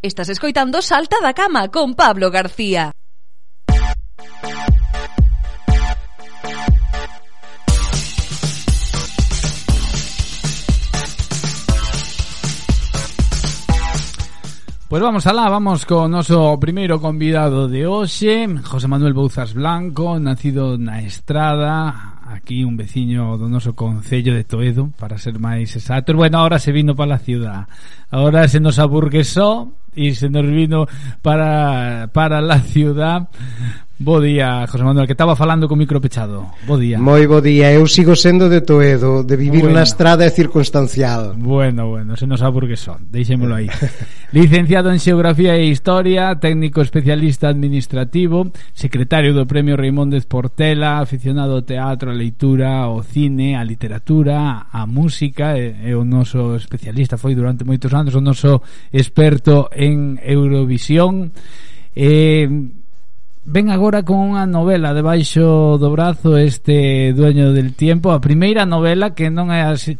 Estás escoitando Salta da Cama con Pablo García. Pois pues vamos alá, vamos con noso primeiro convidado de hoxe José Manuel Bouzas Blanco, nacido na Estrada Aquí un veciño do noso Concello de Toedo Para ser máis exactos Bueno, ahora se vino para a ciudad Ahora se nos aburguesó e se nos vino para, para la ciudad Bo día, José Manuel, que estaba falando con micro pechado. Bo día. Moi bo día. Eu sigo sendo de Toedo, de vivir bueno. na estrada é circunstancial. Bueno, bueno, se nos sabe son. Deixémolo aí. Licenciado en Xeografía e Historia, técnico especialista administrativo, secretario do Premio Reimóndez Portela, aficionado ao teatro, a leitura, ao cine, a literatura, a música, e, e o noso especialista foi durante moitos anos o noso experto en Eurovisión. Eh, Ven agora con unha novela debaixo do brazo este dueño del tiempo, a primeira novela que non é así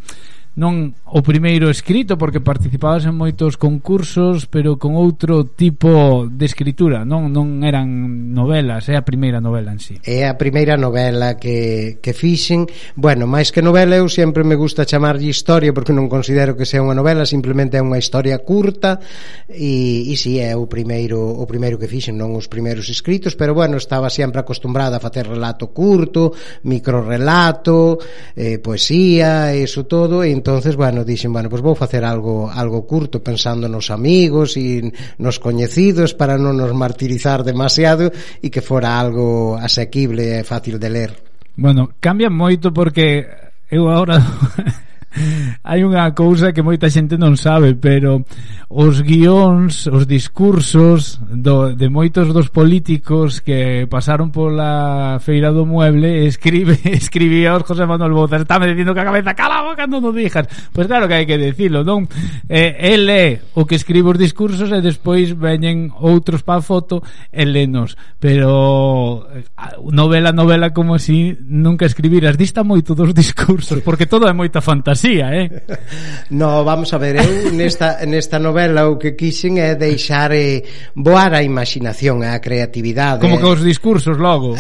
non o primeiro escrito porque participabas en moitos concursos, pero con outro tipo de escritura, non non eran novelas, é a primeira novela en si. Sí. É a primeira novela que que fixen. Bueno, máis que novela eu sempre me gusta chamarlle historia porque non considero que sea unha novela, simplemente é unha historia curta e e si é o primeiro o primeiro que fixen, non os primeiros escritos, pero bueno, estaba sempre acostumbrada a facer relato curto, microrelato, eh, poesía, eso todo, e entón entonces, bueno, dixen, bueno, pues vou facer algo algo curto pensando nos amigos e nos coñecidos para non nos martirizar demasiado e que fora algo asequible e fácil de ler. Bueno, cambia moito porque eu agora hai unha cousa que moita xente non sabe, pero os guións, os discursos do, de moitos dos políticos que pasaron pola feira do mueble escribe escribía os José Manuel Boza, está me dicindo que a cabeza cala boca non o dixas pois claro que hai que decirlo non? Eh, el é o que escribe os discursos e despois veñen outros pa foto e lenos. Pero eh, novela novela como si nunca escribiras. Dista moito dos discursos porque todo é moita fantasía eh? No, vamos a ver, eu nesta, nesta novela o que quixen é deixar eh, voar a imaginación, a creatividade. Como que os discursos logo.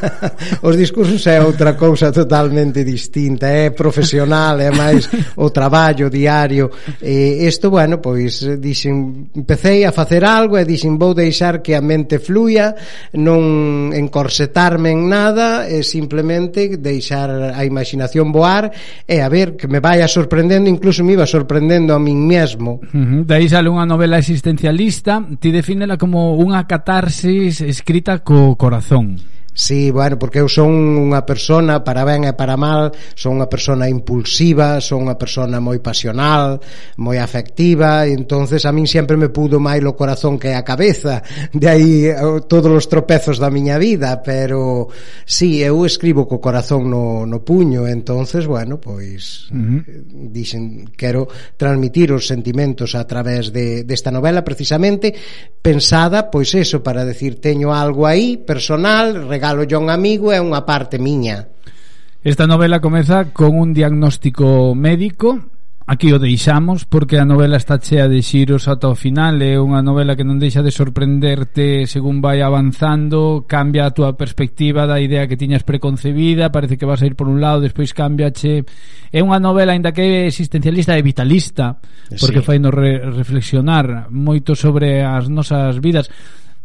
os discursos é outra cousa totalmente distinta, é profesional, é máis o traballo diario. E isto, bueno, pois dixen, empecé a facer algo e dixen vou deixar que a mente fluya, non encorsetarme en nada, e simplemente deixar a imaginación voar e a ver que me vai a sorprendendo, incluso me iba sorprendendo a min mesmo. Uh -huh. De aí sale unha novela existencialista, ti defínela como unha catarsis escrita co corazón. Sí, bueno, porque eu son unha persona para ben e para mal, son unha persona impulsiva, son unha persona moi pasional, moi afectiva, e entonces a min sempre me pudo máis o corazón que a cabeza, de aí todos os tropezos da miña vida, pero sí, eu escribo co corazón no, no puño, entonces, bueno, pois uh eh, -huh. dixen, quero transmitir os sentimentos a través de desta novela precisamente pensada, pois eso, para decir, teño algo aí personal, regalo a un amigo é unha parte miña. Esta novela comeza con un diagnóstico médico Aquí o deixamos porque a novela está chea de xiros ata o final É unha novela que non deixa de sorprenderte según vai avanzando Cambia a túa perspectiva da idea que tiñas preconcebida Parece que vas a ir por un lado, despois cambiache É unha novela, ainda que existencialista e vitalista Porque sí. fai nos re reflexionar moito sobre as nosas vidas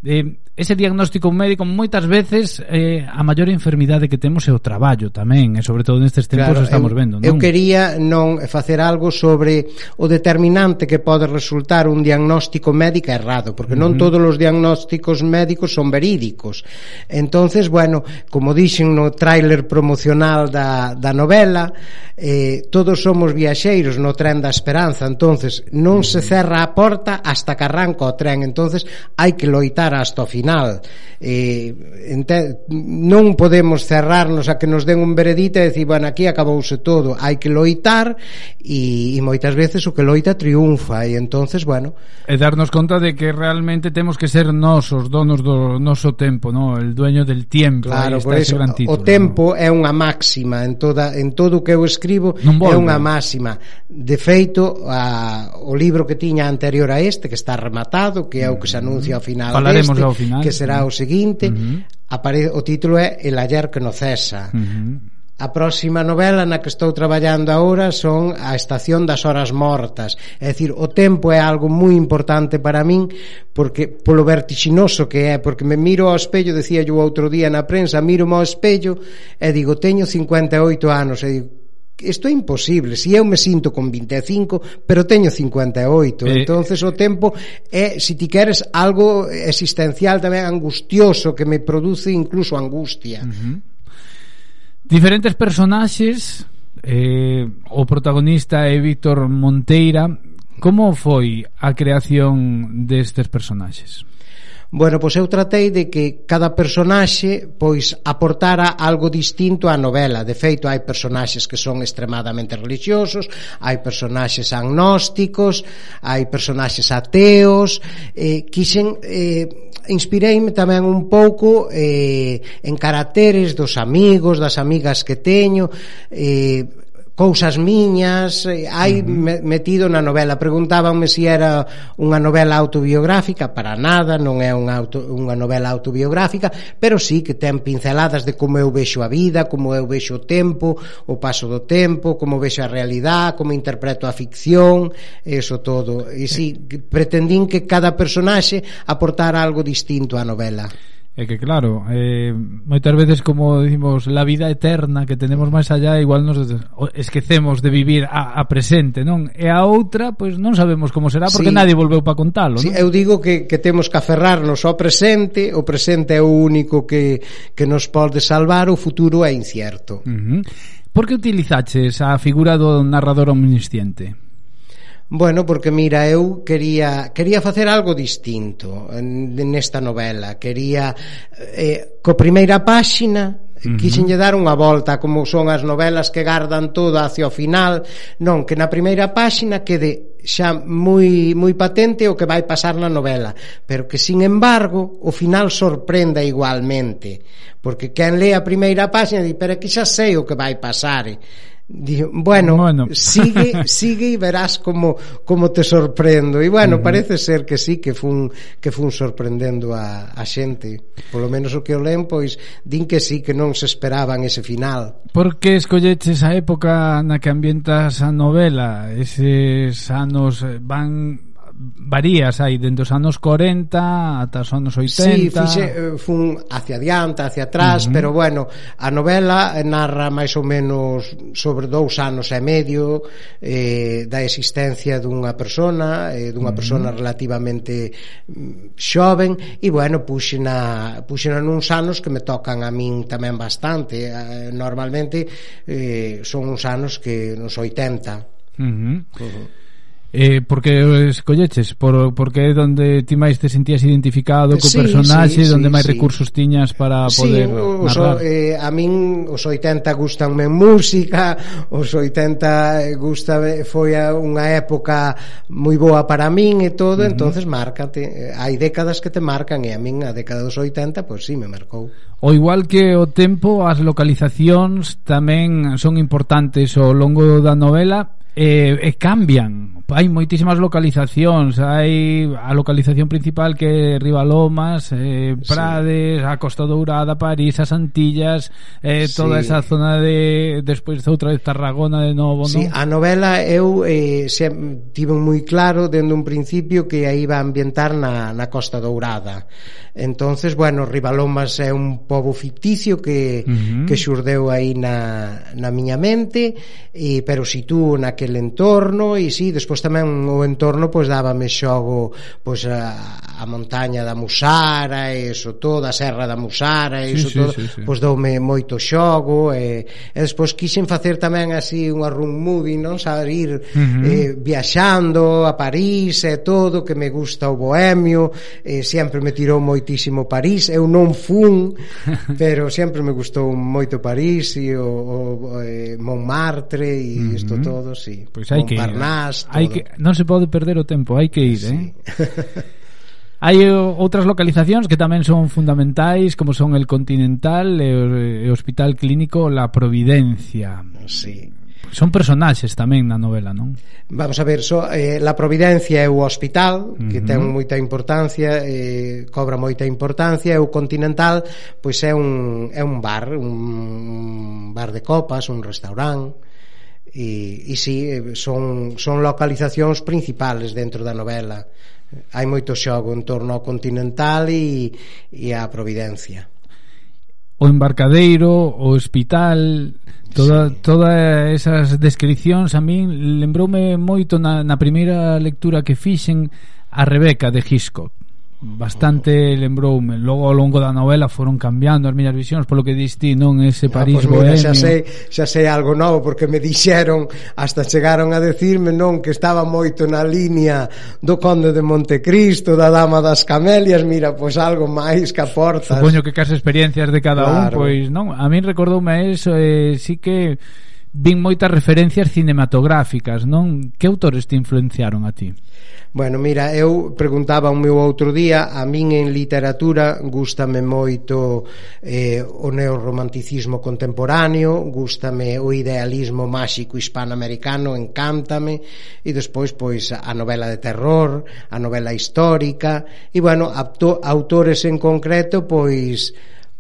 eh, ese diagnóstico médico moitas veces eh, a maior enfermidade que temos é o traballo tamén, e sobre todo nestes tempos claro, estamos eu, vendo, non? Eu quería non facer algo sobre o determinante que pode resultar un diagnóstico médico errado, porque non uh -huh. todos os diagnósticos médicos son verídicos. Entonces, bueno, como dixen no tráiler promocional da, da novela, eh, todos somos viaxeiros no tren da esperanza, entonces non uh -huh. se cerra a porta hasta que arranca o tren, entonces hai que loitar hasta o final final. Eh, ente, non podemos cerrarnos a que nos den un veredito e decir, bueno, aquí acabouse todo hai que loitar e, e moitas veces o que loita triunfa. E entonces, bueno. E darnos conta de que realmente temos que ser nós os donos do noso tempo, no? el dueño del tiempo claro, por eso, título, o tempo no? é unha máxima en, toda, en todo o que eu escribo é unha máxima. De feito a, o libro que tiña anterior a este que está rematado, que é o que se anuncia ao final Falaremos deste, ao final final, que será o seguinte, uh -huh. apare o título é El ayer que no cesa. Uh -huh. A próxima novela na que estou traballando agora son A estación das horas mortas. É dicir, o tempo é algo moi importante para min porque polo vertixinoso que é, porque me miro ao espello, decía yo outro día na prensa, miro ao espello e digo, teño 58 anos, e digo, Isto é imposible, si eu me sinto con 25, pero teño 58, eh, entonces o eh, tempo é, se si ti queres, algo existencial tamén angustioso que me produce incluso angustia. Uh -huh. Diferentes personaxes, eh, o protagonista é Víctor Monteira, como foi a creación destes personaxes? Bueno, pois eu tratei de que cada personaxe pois aportara algo distinto á novela. De feito, hai personaxes que son extremadamente religiosos, hai personaxes agnósticos, hai personaxes ateos, eh, quixen eh, inspireime tamén un pouco eh, en caracteres dos amigos, das amigas que teño, eh, cousas miñas eh, hai uh -huh. metido na novela. Preguntábanme se si era unha novela autobiográfica. Para nada non é unha, auto, unha novela autobiográfica pero sí que ten pinceladas de como eu vexo a vida como eu vexo o tempo o paso do tempo como vexo a realidade como interpreto a ficción eso todo. E sí, pretendín que cada personaxe aportara algo distinto á novela. É que claro, eh, moitas veces como dicimos la vida eterna que tenemos máis allá, igual nos esquecemos de vivir a, a presente, non? E a outra, pois pues, non sabemos como será porque sí. nadie volveu para contalo, sí, non? eu digo que, que temos que aferrarnos ao presente, o presente é o único que, que nos pode salvar, o futuro é incierto. Uh -huh. Por que utilizaches a figura do narrador omnisciente? Bueno, porque mira, eu quería quería facer algo distinto nesta novela, quería eh, co primeira páxina eh, Uh -huh. Quixenlle dar unha volta como son as novelas que gardan todo hacia o final. Non, que na primeira páxina quede xa moi, moi patente o que vai pasar na novela. Pero que sin embargo o final sorprenda igualmente. Porque quen lea a primeira páxina di, pero que xa sei o que vai pasar Dixo, bueno, bueno. sigue, sigue e verás como, como te sorprendo. E bueno, uh -huh. parece ser que sí, que fun, que fun sorprendendo a, a xente. Polo menos o que o len, pois, din que sí, que non se esperaban ese final. Por que escolleches a época na que ambientas a novela? Eses anos eh, van varías aí dentro dos anos 40 ata os anos 80. Sí, fixe, eh, fun hacia adiante, hacia atrás, uh -huh. pero bueno, a novela eh, narra máis ou menos sobre dous anos e medio eh, da existencia dunha persona, eh, dunha uh -huh. persona relativamente mm, xoven e bueno, puxena, puxena nuns anos que me tocan a min tamén bastante. Eh, normalmente eh, son uns anos que nos 80. Uh -huh. Uh -huh Eh, porque eh, escolleches, por, porque é onde ti máis te sentías identificado co sí, personaxe, sí, onde sí, máis sí. recursos tiñas para poder sí, os, narrar. eh, a min os 80 gustanme música, os 80 eh, gusta foi unha época moi boa para min e todo, uh -huh. entonces márcate. Eh, hai décadas que te marcan e a min a década dos 80 pois pues, sí me marcou. O igual que o tempo, as localizacións tamén son importantes ao longo da novela e, e cambian hai moitísimas localizacións, hai a localización principal que é Rivalomas, eh, Prades, sí. a Costa Dourada, París, as Antillas, eh, sí. toda esa zona de despois outra vez Tarragona de novo, sí, no? a novela eu eh, se, tive moi claro dende un principio que aí iba a ambientar na, na Costa Dourada. Entonces, bueno, Rivalomas é un pobo ficticio que, uh -huh. que xurdeu aí na, na miña mente, e, pero sitúo naquele entorno e si, sí, despois pois tamén o entorno pois dábame xogo pois a, a montaña da Musara e iso todo, a serra da Musara e iso sí, todo, sí, sí. pois doume moito xogo e, e despois quixen facer tamén así unha room movie, non? Saber ir uh -huh. eh, viaxando a París e todo, que me gusta o bohemio, eh, sempre me tirou moitísimo París, eu non fun, pero sempre me gustou moito París e o, o eh, Montmartre e isto uh -huh. todo, si. Sí. Pois pues hai que ir, hai hai que, non se pode perder o tempo, hai que ir, eh? sí. eh? Hai outras localizacións que tamén son fundamentais, como son el Continental e o Hospital Clínico La Providencia. Sí. Son personaxes tamén na novela, non? Vamos a ver, so, eh, La Providencia é o hospital, que uh -huh. ten moita importancia, eh, cobra moita importancia, e o Continental pois é un, é un bar, un bar de copas, un restaurante, e, e si, eh, son, son localizacións principales dentro da novela hai moito xogo en torno ao continental e, e á Providencia o embarcadeiro, o hospital, toda sí. todas esas descripcións a min lembroume moito na na primeira lectura que fixen a Rebeca de Hitchcock bastante lembroume. Logo ao longo da novela foron cambiando as miñas visións polo que diste non ese ah, París ah, pues, mira, xa sei, xa sei algo novo porque me dixeron hasta chegaron a decirme non que estaba moito na línea do Conde de Montecristo da Dama das Camelias. Mira, pois pues, algo máis que aportas supoño que cas experiencias de cada claro. un pois non, a min recordoume eso eh, sí que vin moitas referencias cinematográficas, non? Que autores te influenciaron a ti? Bueno, mira, eu preguntaba o meu outro día, a min en literatura gustame moito eh, o neorromanticismo contemporáneo, gustame o idealismo máxico hispanoamericano, encántame, e despois pois a novela de terror, a novela histórica, e bueno, apto, autores en concreto pois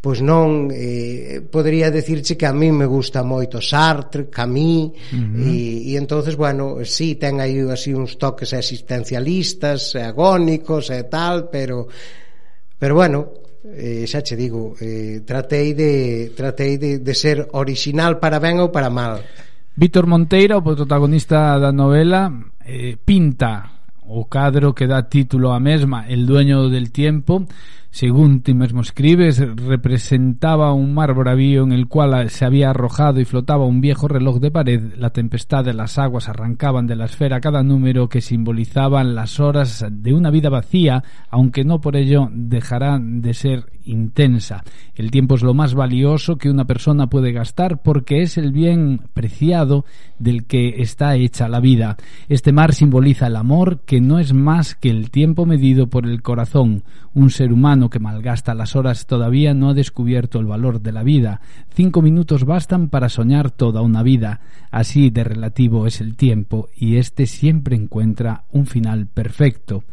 pois non eh, podría decirche que a mí me gusta moito Sartre, Camus uh -huh. e, e entonces, bueno, sí, ten aí así uns toques existencialistas, agónicos e tal, pero pero bueno, eh, xa che digo, eh, tratei de tratei de, de ser original para ben ou para mal. Víctor Monteiro, o protagonista da novela, eh, pinta o cadro que dá título á mesma, El dueño del tiempo, según ti mesmo escribes, representaba un mar bravío en el cual se había arrojado y flotaba un viejo reloj de pared, la tempestad de las aguas arrancaban de la esfera cada número que simbolizaban las horas de una vida vacía, aunque no por ello dejará de ser intensa. El tiempo es lo más valioso que una persona puede gastar porque es el bien preciado del que está hecha la vida. Este mar simboliza el amor que no es más que el tiempo medido por el corazón. Un ser humano humano que malgasta las horas todavía no ha descubierto el valor de la vida. Cinco minutos bastan para soñar toda una vida. Así de relativo es el tiempo y éste siempre encuentra un final perfecto.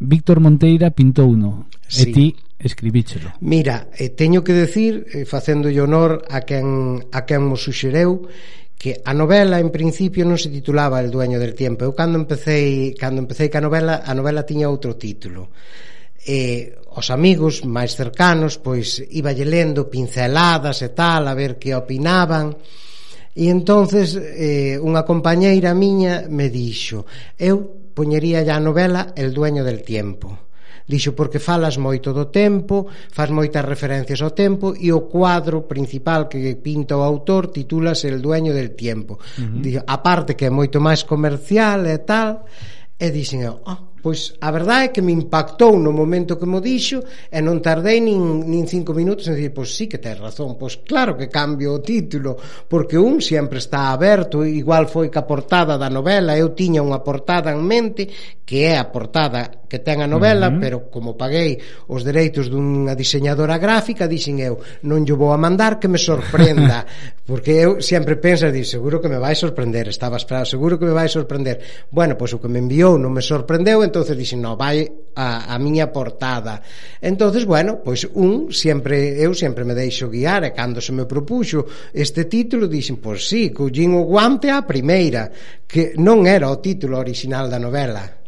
Víctor Monteira pintou uno. Sí. E ti escribíchelo. Mira, eh, teño que decir, eh, facendo honor a quen, a quen mo suxereu, que a novela en principio non se titulaba El dueño del tiempo. Eu cando empecé, cando empecé ca novela, a novela tiña outro título e os amigos máis cercanos pois iba lendo pinceladas e tal a ver que opinaban. E entonces eh, unha compañeira miña me dixo eu poñería ya a novela El dueño del tiempo dixo porque falas moito do tempo faz moitas referencias ao tempo e o cuadro principal que pinta o autor titúlase El dueño del tiempo uh -huh. dixo, a parte que é moito máis comercial e tal e dixen eu, oh, Pois a verdade é que me impactou no momento que mo dixo e non tardei nin, nin cinco minutos en dicir, pois sí que tens razón, pois claro que cambio o título, porque un sempre está aberto, igual foi que a portada da novela, eu tiña unha portada en mente que é a portada que ten a novela, uh -huh. pero como paguei os dereitos dunha diseñadora gráfica, dixen eu, non lle vou a mandar que me sorprenda, porque eu sempre penso, di, seguro que me vai sorprender, estaba esperado, seguro que me vai sorprender. Bueno, pois o que me enviou non me sorprendeu, entonces dixen, no, vai a, a miña portada. Entonces, bueno, pois un sempre eu sempre me deixo guiar e cando se me propuxo este título dixen, pois sí, collín o guante a primeira, que non era o título original da novela.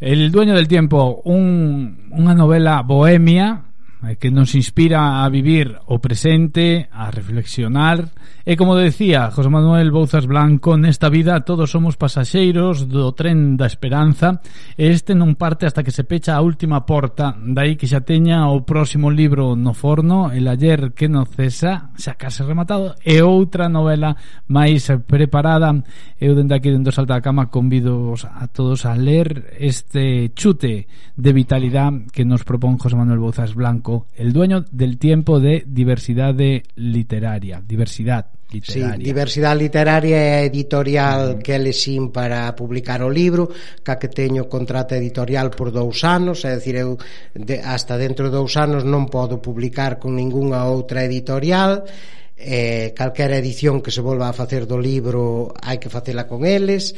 El dueño del tiempo, un, unha novela bohemia Eh, que nos inspira a vivir o presente, a reflexionar. E como decía José Manuel Bouzas Blanco, nesta vida todos somos pasaxeiros do tren da esperanza e este non parte hasta que se pecha a última porta, dai que xa teña o próximo libro no forno, El ayer que no cesa, xa case rematado, e outra novela máis preparada. Eu dende aquí dentro Salta da Cama convido a todos a ler este chute de vitalidade que nos propón José Manuel Bouzas Blanco El dueño del tiempo de diversidade literaria, Diversidad literaria. Sí, diversidade literaria é editorial que elexín para publicar o libro, ca que teño contrato editorial por dous anos, é dicir, eu de, hasta dentro de dous anos non podo publicar con ningunha outra editorial, eh, calquera edición que se volva a facer do libro hai que facela con eles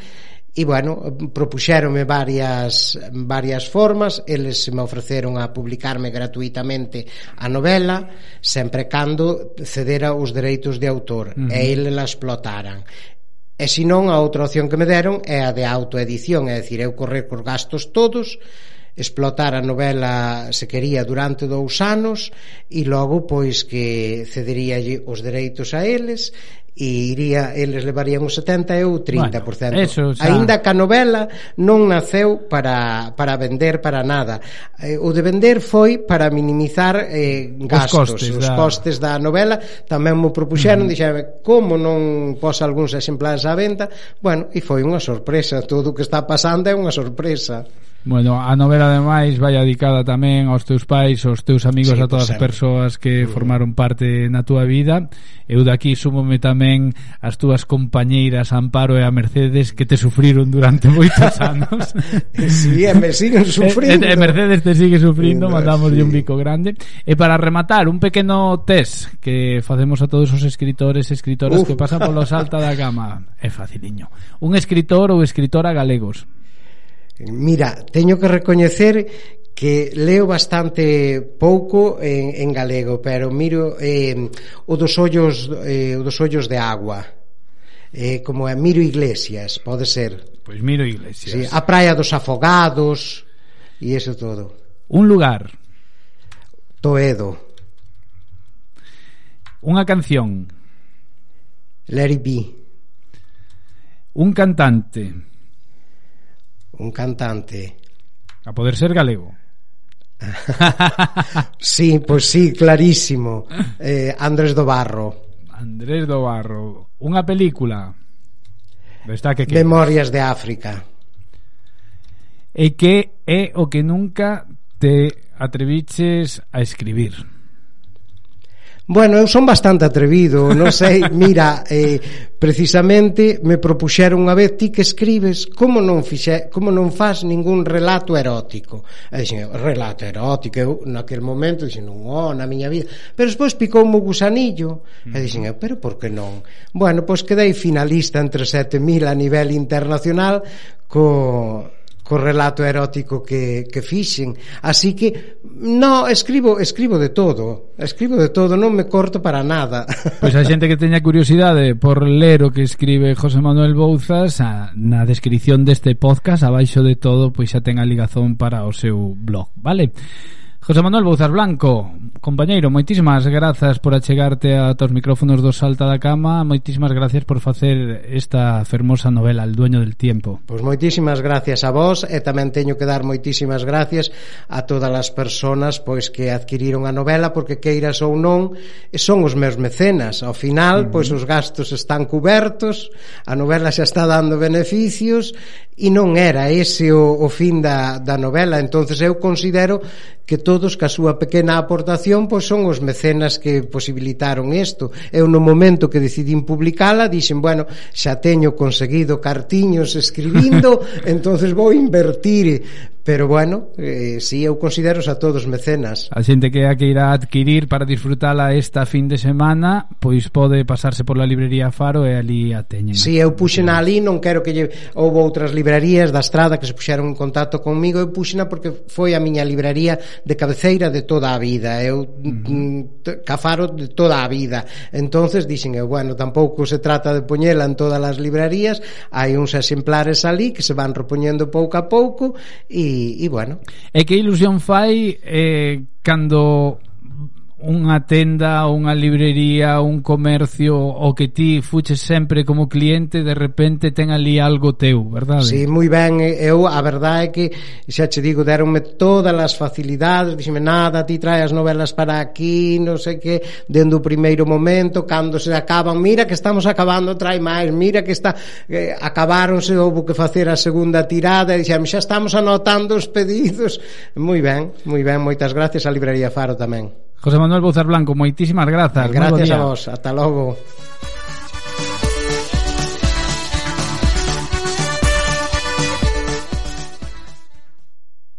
E, bueno, propuxéronme varias, varias formas, eles me ofreceron a publicarme gratuitamente a novela, sempre cando cedera os dereitos de autor, uh -huh. e eles la explotaran. E senón a outra opción que me deron é a de autoedición, é dicir, eu correr cos gastos todos, explotar a novela se quería durante dous anos e logo pois que cederíalle os dereitos a eles e iría eles levarían o 70 e o 30%. Bueno, eso, xa... Aínda que a novela non naceu para para vender para nada. Eh, o de vender foi para minimizar eh gastos, os costes, os da... costes da novela. Tamén mo propuxeron, uh -huh. dixeme, como non pos algúns exemplares á venta? Bueno, e foi unha sorpresa, todo o que está pasando é unha sorpresa. Bueno, a novela ademais vai dedicada tamén aos teus pais, aos teus amigos, sí, a todas as persoas que formaron parte na túa vida. Eu daqui súmome tamén as túas compañeiras Amparo e a Mercedes que te sufriron durante moitos anos. sí, e me siguen sufrindo. E, e Mercedes te sigue sufrindo, mandámoslle sí. un bico grande. E para rematar, un pequeno test que facemos a todos os escritores e escritoras Uf. que pasan polo salta da gama. É faciliño. Un escritor ou escritora galegos Mira, teño que recoñecer que leo bastante pouco en, en galego, pero miro eh, o dos ollos eh, o dos ollos de agua. Eh, como é Miro Iglesias, pode ser. Pois pues Miro Iglesias. Sí, a Praia dos Afogados e eso todo. Un lugar. Toedo. Unha canción. Larry B. Un cantante un cantante. A poder ser galego. Sí, pois pues sí, clarísimo. Eh, Andrés do Barro. Andrés do Barro. Unha película. Destaque que Memorias de África. E que é o que nunca te atreviches a escribir. Bueno, eu son bastante atrevido, non sei, mira, eh, precisamente me propuxeron unha vez ti que escribes como non fixe, como non faz ningún relato erótico. E dixen, relato erótico, eu naquel momento dixen, non, oh, na miña vida. Pero despois picoume un gusanillo, e dixen, eh, pero por que non? Bueno, pois quedei finalista entre 7000 a nivel internacional co co relato erótico que, que fixen. Así que, no, escribo escribo de todo, escribo de todo non me corto para nada. Pois pues a xente que teña curiosidade por ler o que escribe José Manuel Bouzas a, na descripción deste podcast abaixo de todo, pois xa ten a ligazón para o seu blog, vale? José Manuel Bouzas Blanco, compañeiro, moitísimas grazas por achegarte a os micrófonos do Salta da Cama, moitísimas gracias por facer esta fermosa novela El dueño del tiempo. Pois moitísimas gracias a vos e tamén teño que dar moitísimas gracias a todas as persoas pois que adquiriron a novela porque queiras ou non son os meus mecenas. Ao final, uh -huh. pois os gastos están cubertos, a novela xa está dando beneficios e non era ese o, o fin da, da novela entonces eu considero que todos ca súa pequena aportación pois son os mecenas que posibilitaron isto. Eu no momento que decidín publicala dixen, bueno, xa teño conseguido cartiños escribindo, entonces vou invertir pero bueno, eh, si sí, eu considero a todos mecenas. A xente que a que irá adquirir para disfrutala esta fin de semana, pois pode pasarse pola librería Faro e ali a teñen. Si, sí, eu puxena ali, non quero que lle... Houve outras librerías da estrada que se puxeron en contacto conmigo, eu puxena porque foi a miña librería de cabeceira de toda a vida. Eu. Mm. Mm, uh -huh. cafaro de toda a vida. Entonces dixen eu, bueno, tampouco se trata de poñela en todas as librerías, hai uns exemplares ali que se van repoñendo pouco a pouco e e, e bueno. E que ilusión fai eh, cando unha tenda, unha librería, un comercio, o que ti fuches sempre como cliente, de repente ten ali algo teu, verdade? Si, sí, moi ben, eu a verdade é que xa che digo, deronme todas as facilidades, dixeme nada, ti trae as novelas para aquí, non sei que, dendo o primeiro momento, cando se acaban, mira que estamos acabando, trae máis, mira que está eh, acabáronse, houve que facer a segunda tirada, e dixeme, xa estamos anotando os pedidos. Moi ben, moi ben, moitas gracias á librería Faro tamén. José Manuel Bouzar Blanco, moitísimas grazas. Gracias a vos, ata logo.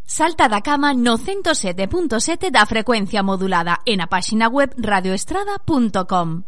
Salta da cama no 107.7 da frecuencia modulada e na páxina web radioestrada.com.